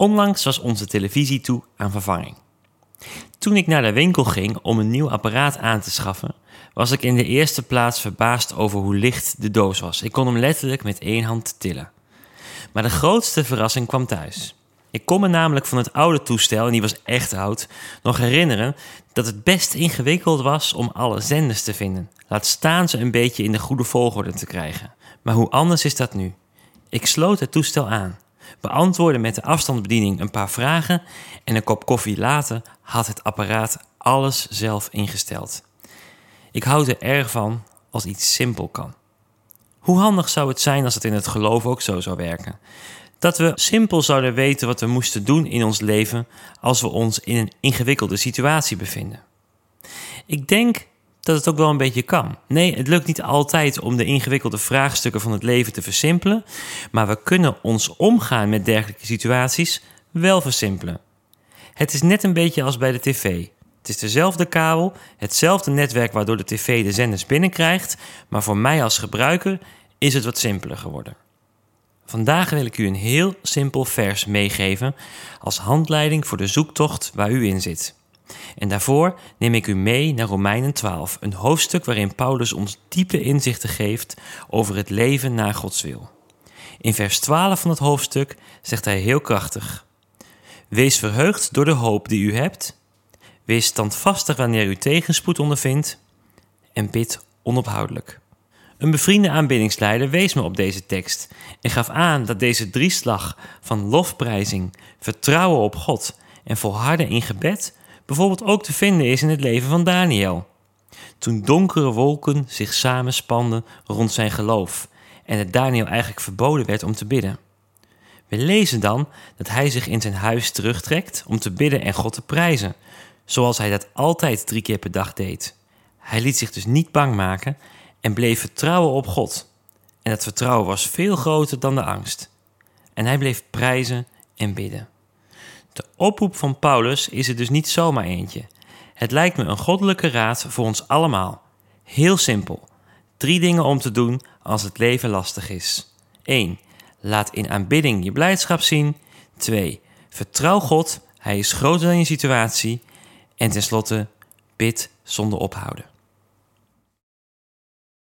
Onlangs was onze televisie toe aan vervanging. Toen ik naar de winkel ging om een nieuw apparaat aan te schaffen, was ik in de eerste plaats verbaasd over hoe licht de doos was. Ik kon hem letterlijk met één hand tillen. Maar de grootste verrassing kwam thuis. Ik kon me namelijk van het oude toestel, en die was echt oud, nog herinneren dat het best ingewikkeld was om alle zenders te vinden. Laat staan ze een beetje in de goede volgorde te krijgen. Maar hoe anders is dat nu? Ik sloot het toestel aan, beantwoordde met de afstandsbediening een paar vragen en een kop koffie later had het apparaat alles zelf ingesteld. Ik houd er erg van als iets simpel kan. Hoe handig zou het zijn als het in het geloof ook zo zou werken? Dat we simpel zouden weten wat we moesten doen in ons leven als we ons in een ingewikkelde situatie bevinden. Ik denk dat het ook wel een beetje kan. Nee, het lukt niet altijd om de ingewikkelde vraagstukken van het leven te versimpelen, maar we kunnen ons omgaan met dergelijke situaties wel versimpelen. Het is net een beetje als bij de tv. Het is dezelfde kabel, hetzelfde netwerk waardoor de tv de zenders binnenkrijgt, maar voor mij als gebruiker is het wat simpeler geworden. Vandaag wil ik u een heel simpel vers meegeven als handleiding voor de zoektocht waar u in zit. En daarvoor neem ik u mee naar Romeinen 12, een hoofdstuk waarin Paulus ons diepe inzichten geeft over het leven naar Gods wil. In vers 12 van het hoofdstuk zegt hij heel krachtig: Wees verheugd door de hoop die u hebt, wees standvastig wanneer u tegenspoed ondervindt en bid onophoudelijk. Een bevriende aanbiddingsleider wees me op deze tekst en gaf aan dat deze drieslag van lofprijzing, vertrouwen op God en volharden in gebed bijvoorbeeld ook te vinden is in het leven van Daniel. Toen donkere wolken zich samenspanden rond zijn geloof en het Daniel eigenlijk verboden werd om te bidden. We lezen dan dat hij zich in zijn huis terugtrekt om te bidden en God te prijzen, zoals hij dat altijd drie keer per dag deed. Hij liet zich dus niet bang maken en bleef vertrouwen op God. En dat vertrouwen was veel groter dan de angst. En hij bleef prijzen en bidden. De oproep van Paulus is er dus niet zomaar eentje. Het lijkt me een goddelijke raad voor ons allemaal. Heel simpel. Drie dingen om te doen als het leven lastig is. 1. Laat in aanbidding je blijdschap zien. 2. Vertrouw God, Hij is groter dan je situatie. En tenslotte, bid zonder ophouden.